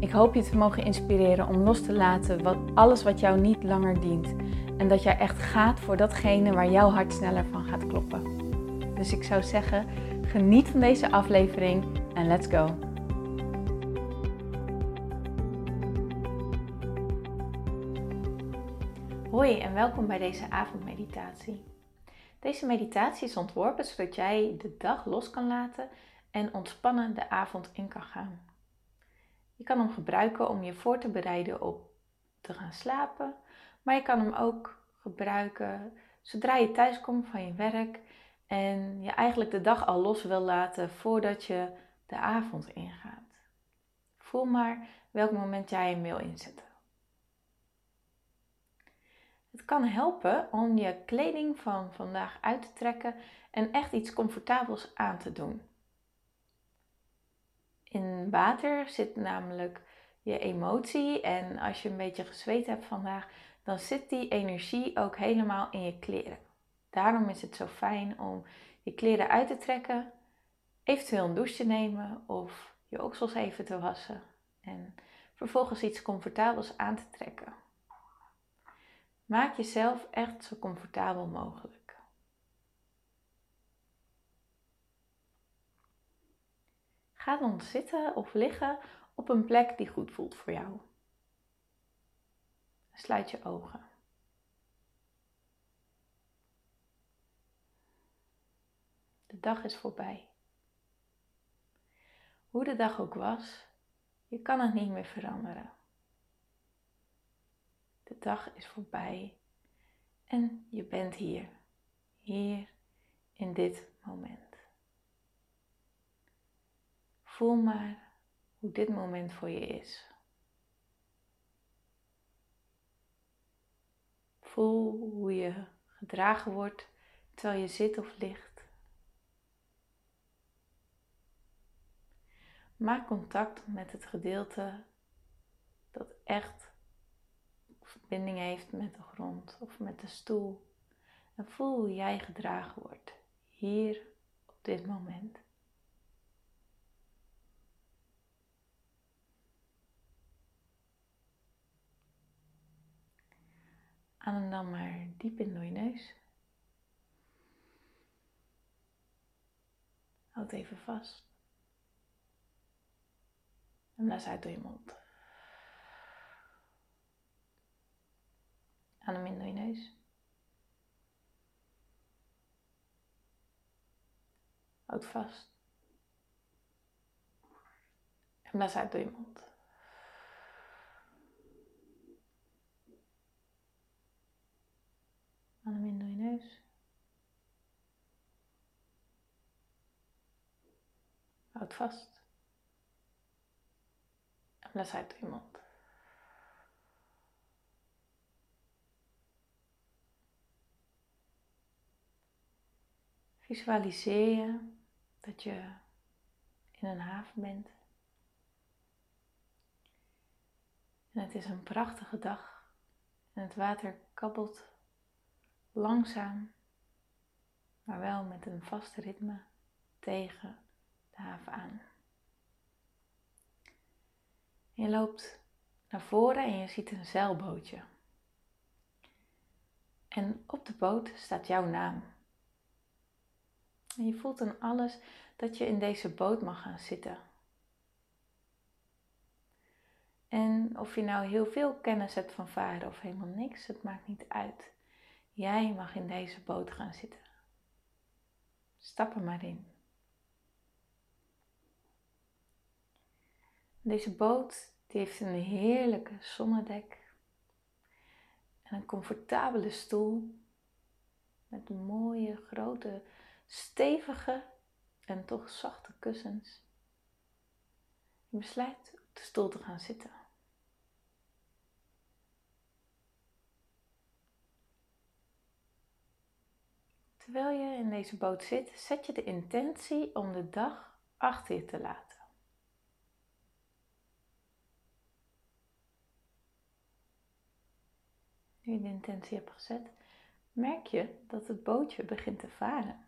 Ik hoop je te mogen inspireren om los te laten wat, alles wat jou niet langer dient. En dat jij echt gaat voor datgene waar jouw hart sneller van gaat kloppen. Dus ik zou zeggen, geniet van deze aflevering en let's go. Hoi en welkom bij deze avondmeditatie. Deze meditatie is ontworpen zodat jij de dag los kan laten en ontspannen de avond in kan gaan. Je kan hem gebruiken om je voor te bereiden op te gaan slapen, maar je kan hem ook gebruiken zodra je thuis komt van je werk en je eigenlijk de dag al los wil laten voordat je de avond ingaat. Voel maar welk moment jij hem wil inzetten. Het kan helpen om je kleding van vandaag uit te trekken en echt iets comfortabels aan te doen. In water zit namelijk je emotie en als je een beetje gezweet hebt vandaag, dan zit die energie ook helemaal in je kleren. Daarom is het zo fijn om je kleren uit te trekken, eventueel een douche te nemen of je oksels even te wassen en vervolgens iets comfortabels aan te trekken. Maak jezelf echt zo comfortabel mogelijk. Ga dan zitten of liggen op een plek die goed voelt voor jou. Sluit je ogen. De dag is voorbij. Hoe de dag ook was, je kan het niet meer veranderen. De dag is voorbij en je bent hier, hier in dit moment. Voel maar hoe dit moment voor je is. Voel hoe je gedragen wordt terwijl je zit of ligt. Maak contact met het gedeelte dat echt verbinding heeft met de grond of met de stoel. En voel hoe jij gedragen wordt hier op dit moment. Adem dan maar diep in door je neus. Houd even vast. En blaas uit door je mond. Adem in door je neus. Houd vast. En blaas uit door je mond. Adem in door je. Houd vast. En blaas uit door. Visualiseer je dat je in een haven bent. En het is een prachtige dag en het water kabbelt langzaam, maar wel met een vast ritme tegen de haven aan. Je loopt naar voren en je ziet een zeilbootje. En op de boot staat jouw naam. En je voelt aan alles dat je in deze boot mag gaan zitten. En of je nou heel veel kennis hebt van varen of helemaal niks, het maakt niet uit. Jij mag in deze boot gaan zitten. Stap er maar in. Deze boot heeft een heerlijke zonnedek en een comfortabele stoel met mooie grote stevige en toch zachte kussens. Je besluit op de stoel te gaan zitten. Terwijl je in deze boot zit, zet je de intentie om de dag achter je te laten. Nu je de intentie hebt gezet, merk je dat het bootje begint te varen.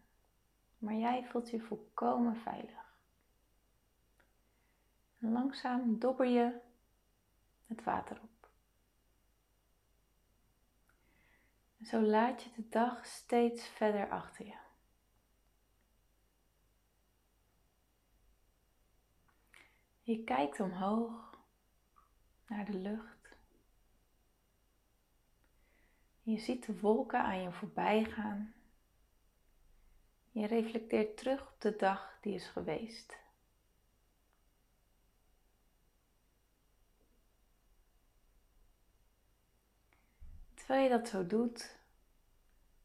Maar jij voelt je volkomen veilig. Langzaam dobber je het water op. Zo laat je de dag steeds verder achter je. Je kijkt omhoog naar de lucht. Je ziet de wolken aan je voorbij gaan. Je reflecteert terug op de dag die is geweest. Terwijl je dat zo doet,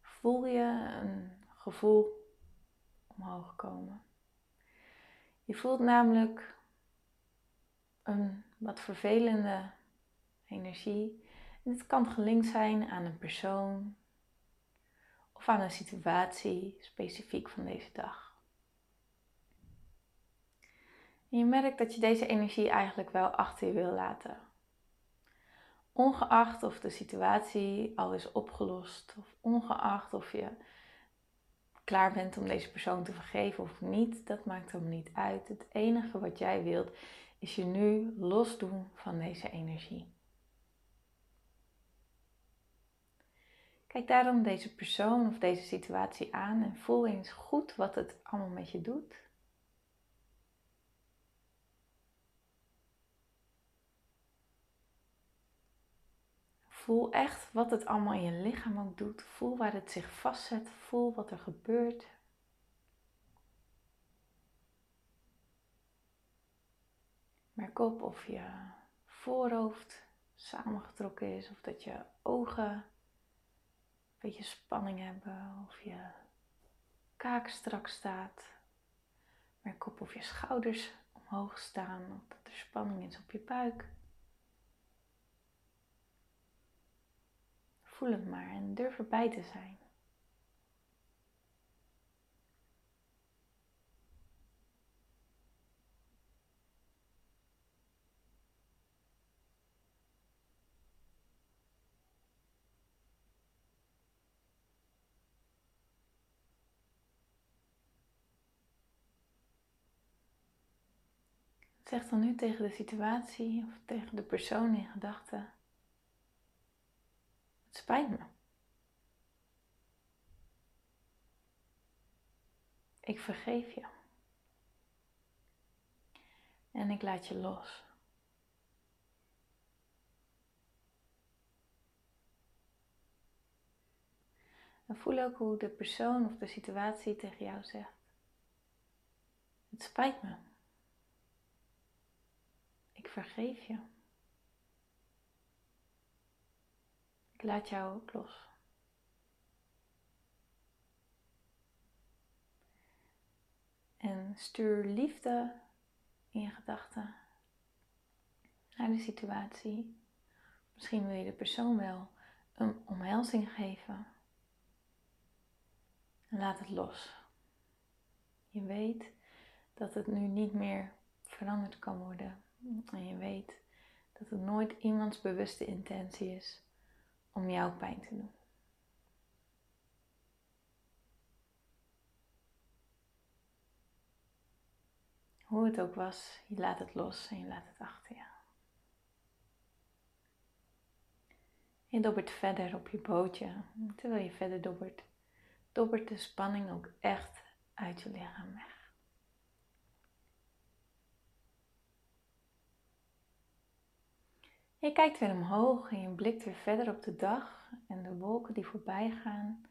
voel je een gevoel omhoog komen. Je voelt namelijk een wat vervelende energie. En het kan gelinkt zijn aan een persoon of aan een situatie specifiek van deze dag. En je merkt dat je deze energie eigenlijk wel achter je wil laten. Ongeacht of de situatie al is opgelost, of ongeacht of je klaar bent om deze persoon te vergeven of niet, dat maakt hem niet uit. Het enige wat jij wilt is je nu losdoen van deze energie. Kijk daarom deze persoon of deze situatie aan en voel eens goed wat het allemaal met je doet. Voel echt wat het allemaal in je lichaam ook doet. Voel waar het zich vastzet. Voel wat er gebeurt. Merk op of je voorhoofd samengetrokken is of dat je ogen een beetje spanning hebben of je kaak strak staat. Merk op of je schouders omhoog staan of dat er spanning is op je buik. Voel het maar en durf erbij te zijn. Zeg dan nu tegen de situatie of tegen de persoon in gedachten: Het spijt me. Ik vergeef je. En ik laat je los. En voel ook hoe de persoon of de situatie tegen jou zegt: Het spijt me. Ik vergeef je. Laat jou los. En stuur liefde in je gedachten naar de situatie. Misschien wil je de persoon wel een omhelzing geven. En laat het los. Je weet dat het nu niet meer veranderd kan worden. En je weet dat het nooit iemands bewuste intentie is om jou pijn te doen. Hoe het ook was, je laat het los en je laat het achter je. Je dobbert verder op je bootje. Terwijl je verder dobbert, dobbert de spanning ook echt uit je lichaam weg. Je kijkt weer omhoog en je blikt weer verder op de dag en de wolken die voorbij gaan.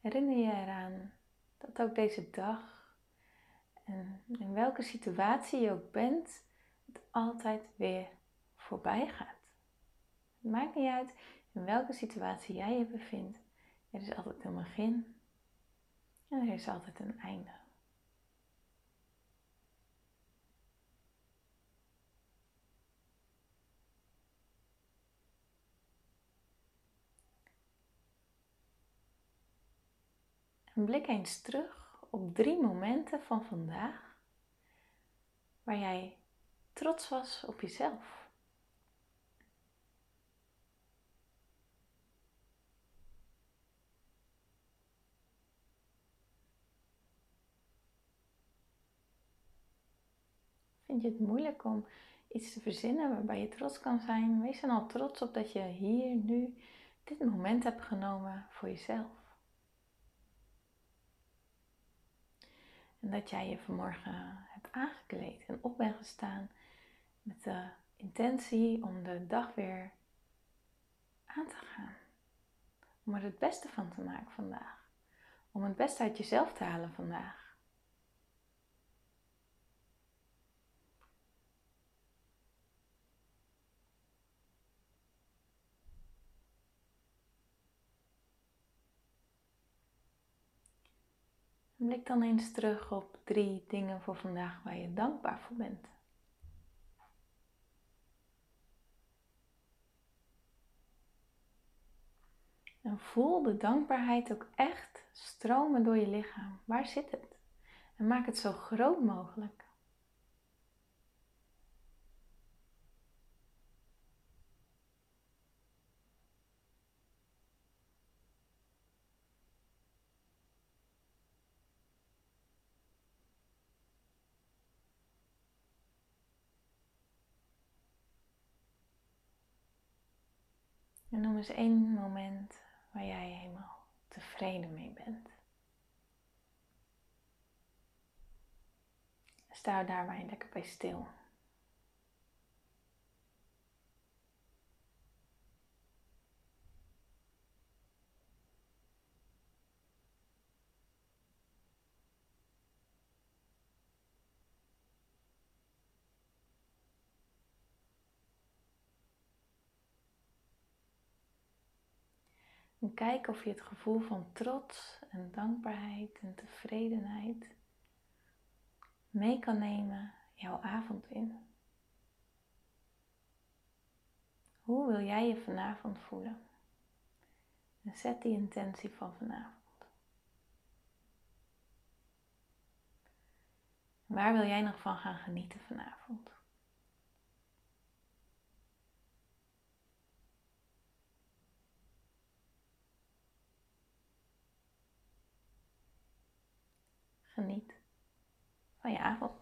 Herinner je eraan dat ook deze dag en in welke situatie je ook bent, het altijd weer voorbij gaat. Het maakt niet uit in welke situatie jij je bevindt. Er is altijd een begin en er is altijd een einde. Blik eens terug op drie momenten van vandaag waar jij trots was op jezelf. Vind je het moeilijk om iets te verzinnen waarbij je trots kan zijn? Wees dan al trots op dat je hier, nu, dit moment hebt genomen voor jezelf. En dat jij je vanmorgen hebt aangekleed en op bent gestaan met de intentie om de dag weer aan te gaan. Om er het beste van te maken vandaag. Om het beste uit jezelf te halen vandaag. Blik dan eens terug op drie dingen voor vandaag waar je dankbaar voor bent. En voel de dankbaarheid ook echt stromen door je lichaam. Waar zit het? En maak het zo groot mogelijk. En noem eens één moment waar jij helemaal tevreden mee bent. Sta daarbij lekker bij stil. En kijk of je het gevoel van trots en dankbaarheid en tevredenheid mee kan nemen jouw avond in. Hoe wil jij je vanavond voelen? En zet die intentie van vanavond. Waar wil jij nog van gaan genieten vanavond? Geniet van je avond.